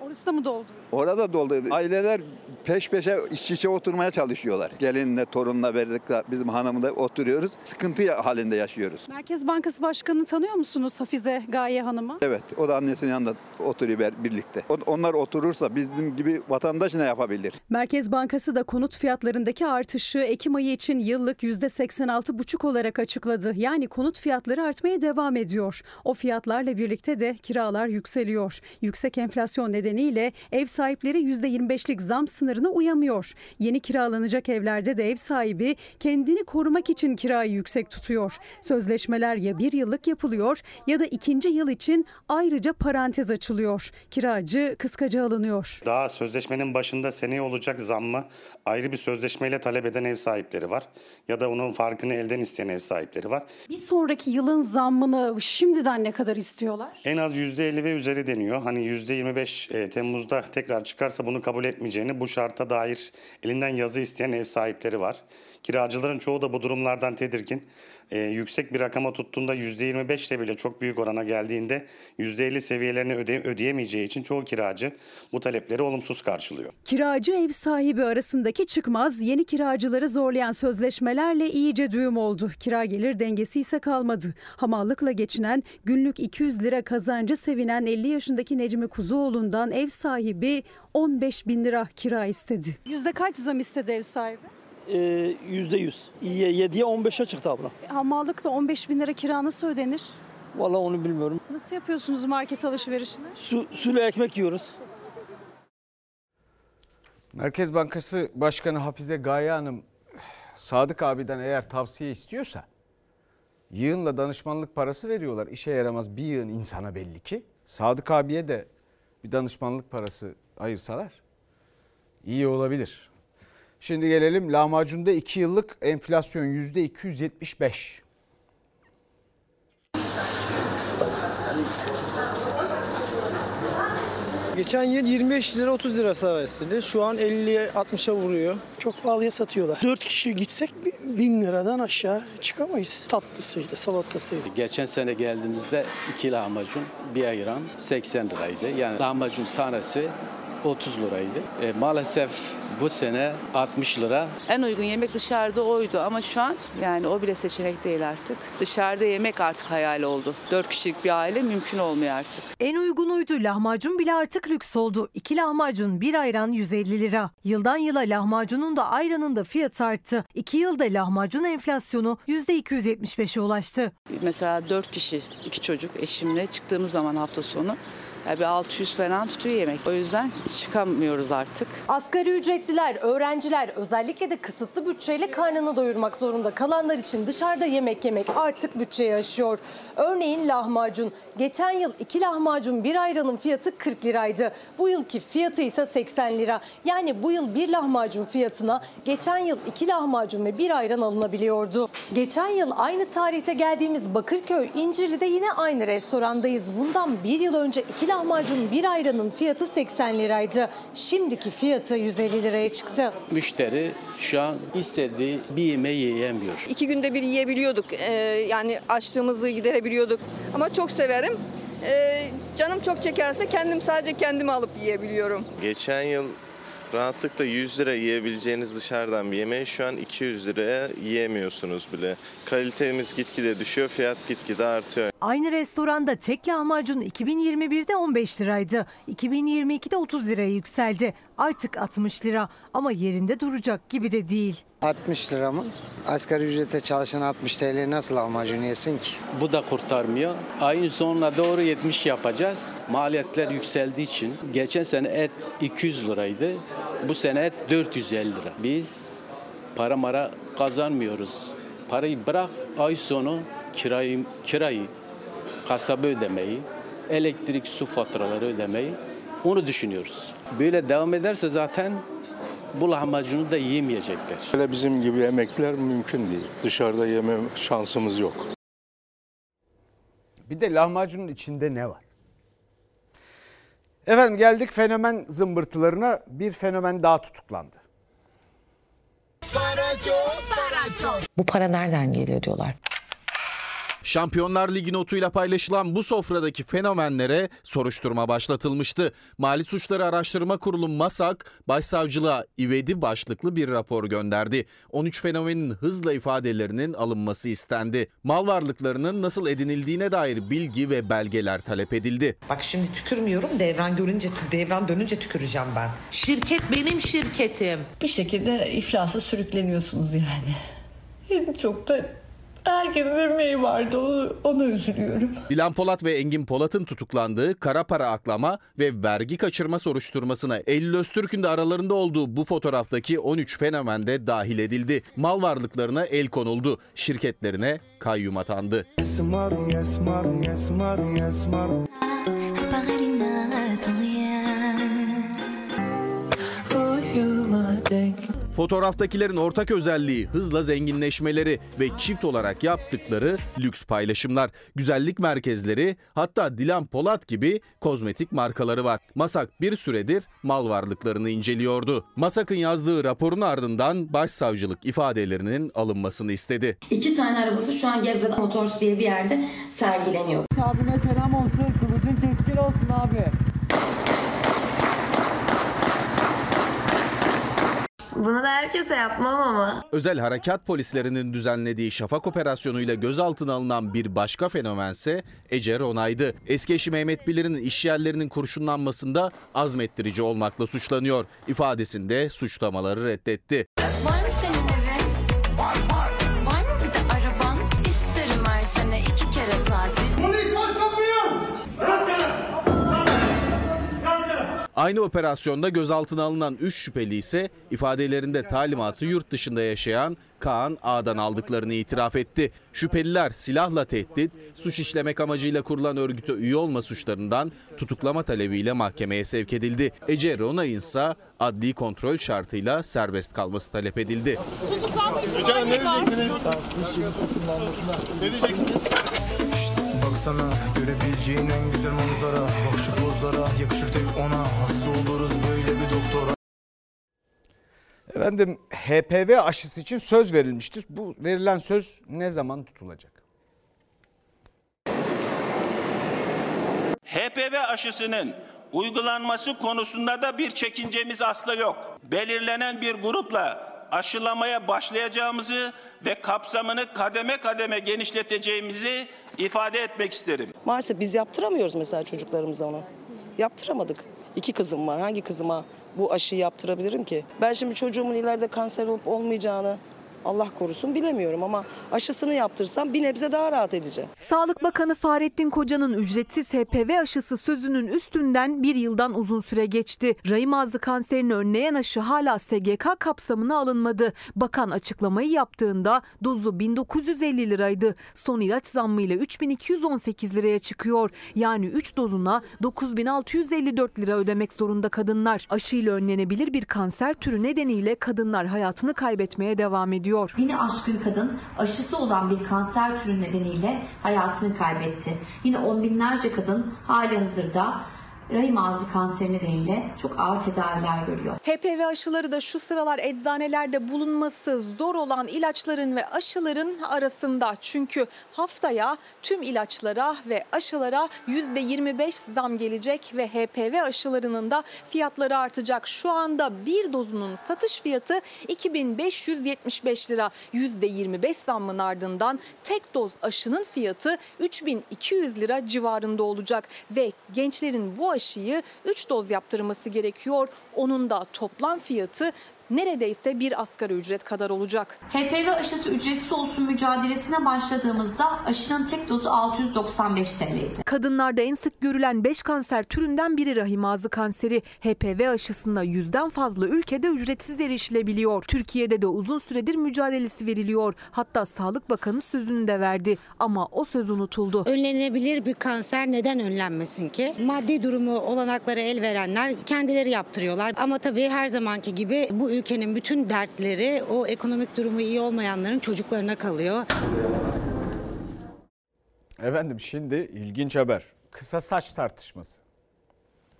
Orası da mı doldu? Orada doldu. Aileler peş peşe iç içe oturmaya çalışıyorlar. Gelinle, torunla birlikte bizim hanımla oturuyoruz. Sıkıntı halinde yaşıyoruz. Merkez Bankası Başkanı'nı tanıyor musunuz Hafize Gaye Hanım'ı? Evet, o da annesinin yanında oturuyor birlikte. Onlar oturursa bizim gibi vatandaş ne yapabilir? Merkez Bankası da konut fiyatlarındaki artışı Ekim ayı için yıllık %86,5 olarak açıkladı. Yani konut fiyatları artmaya devam ediyor. O fiyatlarla birlikte de kiralar yükseliyor. Yüksek enflasyon nedeniyle ev sahipleri %25'lik zam sınırına uyamıyor. Yeni kiralanacak evlerde de ev sahibi kendini korumak için kirayı yüksek tutuyor. Sözleşmeler ya bir yıllık yapılıyor ya da ikinci yıl için ayrıca parantez açılıyor. Kiracı kıskaca alınıyor. Daha sözleşmenin başında seneye olacak zammı ayrı bir sözleşmeyle talep eden ev sahipleri var. Ya da onun farkını elden isteyen ev sahipleri var. Bir sonraki yılın zammını şimdiden ne kadar istiyorlar? En az %50 ve üzeri deniyor. Hani %25 e, Temmuz'da tekrar çıkarsa bunu kabul etmeyeceğini bu şarta dair elinden yazı isteyen ev sahipleri var. Kiracıların çoğu da bu durumlardan tedirgin. E, yüksek bir rakama tuttuğunda %25 ile bile çok büyük orana geldiğinde %50 seviyelerini öde- ödeyemeyeceği için çoğu kiracı bu talepleri olumsuz karşılıyor. Kiracı ev sahibi arasındaki çıkmaz yeni kiracıları zorlayan sözleşmelerle iyice düğüm oldu. Kira gelir dengesi ise kalmadı. Hamallıkla geçinen günlük 200 lira kazancı sevinen 50 yaşındaki Necmi Kuzuoğlu'ndan ev sahibi 15 bin lira kira istedi. Yüzde kaç zam istedi ev sahibi? Yüzde yüz. 7'ye 15'e çıktı abla. Hamallıkla 15 bin lira kira nasıl ödenir? Vallahi onu bilmiyorum. Nasıl yapıyorsunuz market alışverişini? Su, suyla ekmek yiyoruz. Merkez Bankası Başkanı Hafize Gaye Hanım Sadık abiden eğer tavsiye istiyorsa yığınla danışmanlık parası veriyorlar. İşe yaramaz bir yığın insana belli ki. Sadık abiye de bir danışmanlık parası ayırsalar iyi olabilir. Şimdi gelelim lahmacunda 2 yıllık enflasyon %275. Geçen yıl 25 lira 30 lira arasıydı. Şu an 50'ye 60'a vuruyor. Çok pahalıya satıyorlar. 4 kişi gitsek 1000 liradan aşağı çıkamayız. Tatlısıydı, salatasıydı. Geçen sene geldiğimizde iki lahmacun bir ayran 80 liraydı. Yani lahmacun tanesi 30 liraydı. E, maalesef bu sene 60 lira. En uygun yemek dışarıda oydu ama şu an yani o bile seçenek değil artık. Dışarıda yemek artık hayal oldu. 4 kişilik bir aile mümkün olmuyor artık. En uygunuydu. Lahmacun bile artık lüks oldu. İki lahmacun bir ayran 150 lira. Yıldan yıla lahmacunun da ayranın da fiyatı arttı. İki yılda lahmacun enflasyonu %275'e ulaştı. Mesela 4 kişi, iki çocuk eşimle çıktığımız zaman hafta sonu ya bir 600 falan tutuyor yemek. O yüzden çıkamıyoruz artık. Asgari ücretliler, öğrenciler özellikle de kısıtlı bütçeyle karnını doyurmak zorunda kalanlar için dışarıda yemek yemek artık bütçeyi aşıyor. Örneğin lahmacun. Geçen yıl iki lahmacun bir ayranın fiyatı 40 liraydı. Bu yılki fiyatı ise 80 lira. Yani bu yıl bir lahmacun fiyatına geçen yıl iki lahmacun ve bir ayran alınabiliyordu. Geçen yıl aynı tarihte geldiğimiz Bakırköy İncirli'de yine aynı restorandayız. Bundan bir yıl önce iki lahmacun bir ayranın fiyatı 80 liraydı. Şimdiki fiyatı 150 liraya çıktı. Müşteri şu an istediği bir yemeği yiyemiyor. İki günde bir yiyebiliyorduk. Ee, yani açlığımızı giderebiliyorduk. Ama çok severim. Ee, canım çok çekerse kendim sadece kendimi alıp yiyebiliyorum. Geçen yıl rahatlıkla 100 lira yiyebileceğiniz dışarıdan bir yemeği şu an 200 liraya yiyemiyorsunuz bile. Kalitemiz gitgide düşüyor, fiyat gitgide artıyor. Aynı restoranda tek lahmacun 2021'de 15 liraydı. 2022'de 30 liraya yükseldi. Artık 60 lira ama yerinde duracak gibi de değil. 60 lira mı? Asgari ücrete çalışan 60 TL nasıl lahmacun yesin ki? Bu da kurtarmıyor. Ayın sonuna doğru 70 yapacağız. Maliyetler yükseldiği için geçen sene et 200 liraydı. Bu sene et 450 lira. Biz para mara kazanmıyoruz. Parayı bırak ay sonu kirayı, kirayı kasaba ödemeyi, elektrik su faturaları ödemeyi onu düşünüyoruz. Böyle devam ederse zaten bu lahmacunu da yiyemeyecekler. Öyle bizim gibi emekler mümkün değil. Dışarıda yeme şansımız yok. Bir de lahmacunun içinde ne var? Efendim geldik fenomen zımbırtılarına. Bir fenomen daha tutuklandı. Bu para nereden geliyor diyorlar. Şampiyonlar Ligi notuyla paylaşılan bu sofradaki fenomenlere soruşturma başlatılmıştı. Mali Suçları Araştırma Kurulu MASAK, Başsavcılığa ivedi başlıklı bir rapor gönderdi. 13 fenomenin hızla ifadelerinin alınması istendi. Mal varlıklarının nasıl edinildiğine dair bilgi ve belgeler talep edildi. Bak şimdi tükürmüyorum devran görünce devran dönünce tüküreceğim ben. Şirket benim şirketim. Bir şekilde iflasa sürükleniyorsunuz yani. Çok da herkesin emeği vardı onu, ona üzülüyorum. Dilan Polat ve Engin Polat'ın tutuklandığı kara para aklama ve vergi kaçırma soruşturmasına Eylül Öztürk'ün de aralarında olduğu bu fotoğraftaki 13 fenomen de dahil edildi. Mal varlıklarına el konuldu. Şirketlerine kayyum atandı. Fotoğraftakilerin ortak özelliği hızla zenginleşmeleri ve çift olarak yaptıkları lüks paylaşımlar. Güzellik merkezleri hatta Dilan Polat gibi kozmetik markaları var. Masak bir süredir mal varlıklarını inceliyordu. Masak'ın yazdığı raporun ardından başsavcılık ifadelerinin alınmasını istedi. İki tane arabası şu an Gebze'de Motors diye bir yerde sergileniyor. Abime selam olsun. Kılıcın keskin olsun abi. Bunu da herkese yapmam ama. Özel harekat polislerinin düzenlediği Şafak operasyonuyla gözaltına alınan bir başka fenomense Ece Ronay'dı. Eski eşi Mehmet Bilir'in iş yerlerinin kurşunlanmasında azmettirici olmakla suçlanıyor. İfadesinde suçlamaları reddetti. Aynı operasyonda gözaltına alınan 3 şüpheli ise ifadelerinde talimatı yurt dışında yaşayan Kaan A'dan aldıklarını itiraf etti. Şüpheliler silahla tehdit, suç işlemek amacıyla kurulan örgüte üye olma suçlarından tutuklama talebiyle mahkemeye sevk edildi. Ece Ronay'ın ise adli kontrol şartıyla serbest kalması talep edildi. Hocam ne diyeceksiniz? Ne diyeceksiniz? Baksana görebileceğin en güzel manzara Bak şu pozlara yakışır tek ona Hasta oluruz böyle bir doktora Efendim HPV aşısı için söz verilmişti. Bu verilen söz ne zaman tutulacak? HPV aşısının uygulanması konusunda da bir çekincemiz asla yok. Belirlenen bir grupla aşılamaya başlayacağımızı ve kapsamını kademe kademe genişleteceğimizi ifade etmek isterim. Maalesef biz yaptıramıyoruz mesela çocuklarımıza onu. Yaptıramadık. İki kızım var. Hangi kızıma bu aşıyı yaptırabilirim ki? Ben şimdi çocuğumun ileride kanser olup olmayacağını Allah korusun bilemiyorum ama aşısını yaptırsam bir nebze daha rahat edeceğim. Sağlık Bakanı Fahrettin Koca'nın ücretsiz HPV aşısı sözünün üstünden bir yıldan uzun süre geçti. Rahim ağzı kanserini önleyen aşı hala SGK kapsamına alınmadı. Bakan açıklamayı yaptığında dozu 1950 liraydı. Son ilaç zammıyla 3218 liraya çıkıyor. Yani 3 dozuna 9654 lira ödemek zorunda kadınlar. Aşıyla önlenebilir bir kanser türü nedeniyle kadınlar hayatını kaybetmeye devam ediyor. Bini aşkın kadın aşısı olan bir kanser türü nedeniyle hayatını kaybetti. Yine on binlerce kadın hali hazırda rahim ağzı kanserine nedeniyle çok ağır tedaviler görüyor. HPV aşıları da şu sıralar eczanelerde bulunması zor olan ilaçların ve aşıların arasında. Çünkü haftaya tüm ilaçlara ve aşılara %25 zam gelecek ve HPV aşılarının da fiyatları artacak. Şu anda bir dozunun satış fiyatı 2575 lira. %25 zammın ardından tek doz aşının fiyatı 3200 lira civarında olacak ve gençlerin bu aşıyı 3 doz yaptırması gerekiyor. Onun da toplam fiyatı neredeyse bir asgari ücret kadar olacak. HPV aşısı ücretsiz olsun mücadelesine başladığımızda aşının tek dozu 695 TL'ydi. Kadınlarda en sık görülen 5 kanser türünden biri rahim ağzı kanseri. HPV aşısında yüzden fazla ülkede ücretsiz erişilebiliyor. Türkiye'de de uzun süredir mücadelesi veriliyor. Hatta Sağlık Bakanı sözünü de verdi ama o söz unutuldu. Önlenebilir bir kanser neden önlenmesin ki? Maddi durumu olanakları el verenler kendileri yaptırıyorlar. Ama tabii her zamanki gibi bu ülkenin bütün dertleri o ekonomik durumu iyi olmayanların çocuklarına kalıyor. Efendim şimdi ilginç haber. Kısa saç tartışması.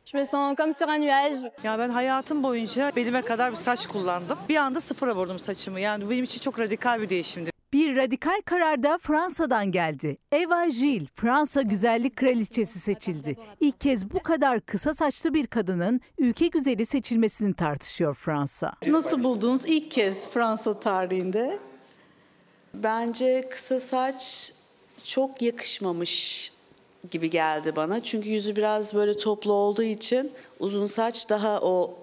Je me sens comme sur un nuage. Ya ben hayatım boyunca belime kadar bir saç kullandım. Bir anda sıfıra vurdum saçımı. Yani benim için çok radikal bir değişimdi. Bir radikal karar da Fransa'dan geldi. Eva Gilles, Fransa güzellik kraliçesi seçildi. İlk kez bu kadar kısa saçlı bir kadının ülke güzeli seçilmesini tartışıyor Fransa. Nasıl buldunuz ilk kez Fransa tarihinde? Bence kısa saç çok yakışmamış gibi geldi bana. Çünkü yüzü biraz böyle toplu olduğu için uzun saç daha o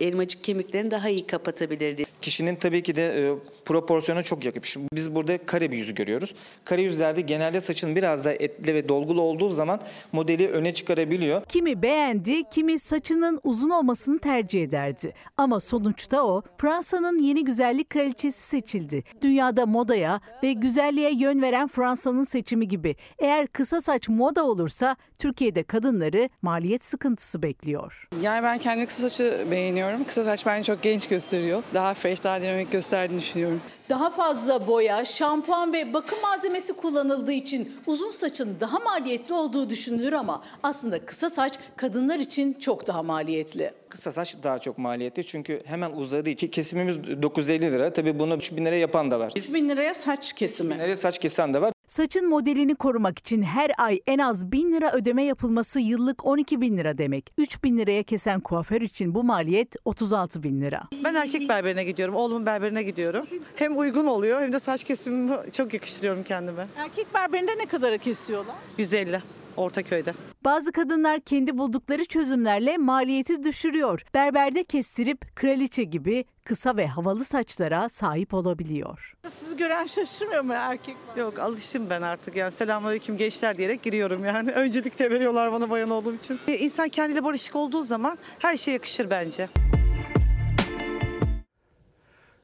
elmacık kemiklerini daha iyi kapatabilirdi. Kişinin tabii ki de e, proporsiyona çok yakışmış. Biz burada kare bir yüzü görüyoruz. Kare yüzlerde genelde saçın biraz daha etli ve dolgulu olduğu zaman modeli öne çıkarabiliyor. Kimi beğendi, kimi saçının uzun olmasını tercih ederdi. Ama sonuçta o Fransa'nın yeni güzellik kraliçesi seçildi. Dünyada modaya ve güzelliğe yön veren Fransa'nın seçimi gibi. Eğer kısa saç moda olursa Türkiye'de kadınları maliyet sıkıntısı bekliyor. Yani ben kendi kısa saçı beğeniyorum. Kısa saç beni çok genç gösteriyor. Daha fresh, daha dinamik gösterdiğini düşünüyorum. Daha fazla boya, şampuan ve bakım malzemesi kullanıldığı için uzun saçın daha maliyetli olduğu düşünülür ama aslında kısa saç kadınlar için çok daha maliyetli. Kısa saç daha çok maliyetli çünkü hemen uzadığı için kesimimiz 950 lira. Tabii bunu 3000 liraya yapan da var. 3000 liraya saç kesimi. 3000 liraya saç kesen de var. Saçın modelini korumak için her ay en az 1000 lira ödeme yapılması yıllık 12 bin lira demek. 3 bin liraya kesen kuaför için bu maliyet 36 bin lira. Ben erkek berberine gidiyorum, oğlumun berberine gidiyorum. Hem uygun oluyor hem de saç kesimimi çok yakıştırıyorum kendime. Erkek berberinde ne kadara kesiyorlar? 150 Ortaköy'de. Bazı kadınlar kendi buldukları çözümlerle maliyeti düşürüyor. Berberde kestirip kraliçe gibi kısa ve havalı saçlara sahip olabiliyor. Sizi gören şaşırmıyor mu erkek? Yok alışım ben artık yani selamünaleyküm gençler diyerek giriyorum yani. *laughs* Öncelik de veriyorlar bana bayan olduğum için. İnsan kendiyle barışık olduğu zaman her şey yakışır bence.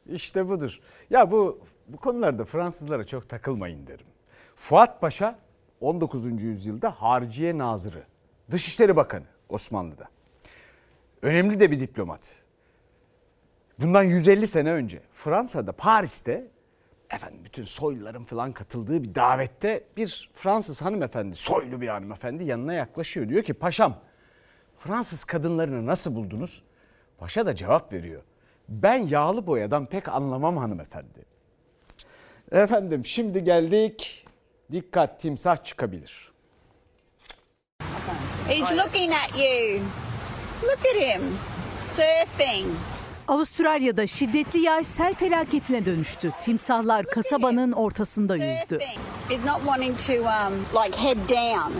İşte budur. Ya bu bu konularda Fransızlara çok takılmayın derim. Fuat Paşa 19. yüzyılda Harciye Nazırı, Dışişleri Bakanı Osmanlı'da. Önemli de bir diplomat. Bundan 150 sene önce Fransa'da Paris'te efendim bütün soyluların falan katıldığı bir davette bir Fransız hanımefendi, soylu bir hanımefendi yanına yaklaşıyor. Diyor ki paşam Fransız kadınlarını nasıl buldunuz? Paşa da cevap veriyor. Ben yağlı boyadan pek anlamam hanımefendi. Efendim şimdi geldik. Dikkat timsah çıkabilir. He's looking at you. Look at him. Surfing. Avustralya'da şiddetli yağış sel felaketine dönüştü. Timsahlar kasabanın ortasında yüzdü. Um.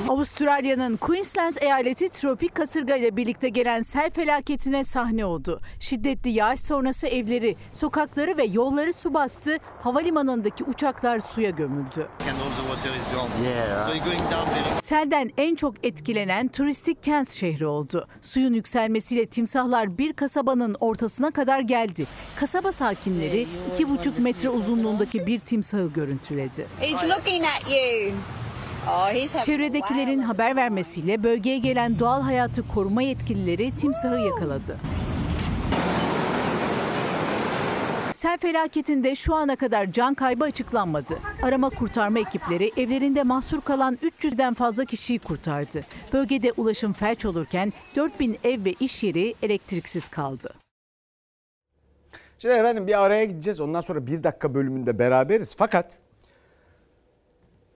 Avustralya'nın Queensland eyaleti tropik kasırga ile birlikte gelen sel felaketine sahne oldu. Şiddetli yağış sonrası evleri, sokakları ve yolları su bastı. Havalimanındaki uçaklar suya gömüldü. Selden en çok etkilenen turistik Cairns şehri oldu. Suyun yükselmesiyle timsahlar bir kasabanın ortasına kadar geldi. Kasaba sakinleri 2,5 metre uzunluğundaki bir timsahı görüntüledi. Oh, Çevredekilerin haber vermesiyle bölgeye gelen doğal hayatı koruma yetkilileri timsahı yakaladı. Sel felaketinde şu ana kadar can kaybı açıklanmadı. Arama kurtarma ekipleri evlerinde mahsur kalan 300'den fazla kişiyi kurtardı. Bölgede ulaşım felç olurken 4000 ev ve iş yeri elektriksiz kaldı. Şimdi efendim bir araya gideceğiz. Ondan sonra bir dakika bölümünde beraberiz. Fakat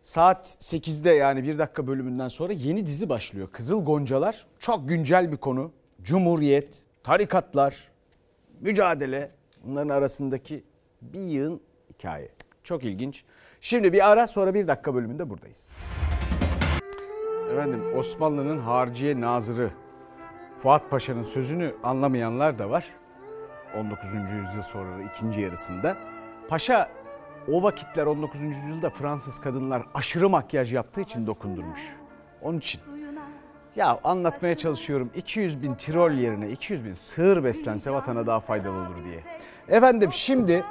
saat 8'de yani bir dakika bölümünden sonra yeni dizi başlıyor. Kızıl Goncalar çok güncel bir konu. Cumhuriyet, tarikatlar, mücadele bunların arasındaki bir yığın hikaye. Çok ilginç. Şimdi bir ara sonra bir dakika bölümünde buradayız. Efendim Osmanlı'nın harciye nazırı Fuat Paşa'nın sözünü anlamayanlar da var. 19. yüzyıl sonra ikinci yarısında. Paşa o vakitler 19. yüzyılda Fransız kadınlar aşırı makyaj yaptığı için dokundurmuş. Onun için. Ya anlatmaya çalışıyorum 200 bin Tirol yerine 200 bin sığır beslense vatana daha faydalı olur diye. Efendim şimdi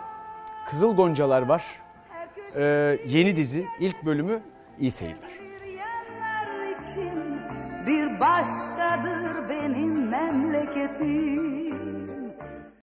Kızıl Goncalar var. Ee, yeni dizi ilk bölümü iyi seyirler. bir başkadır benim memleketim.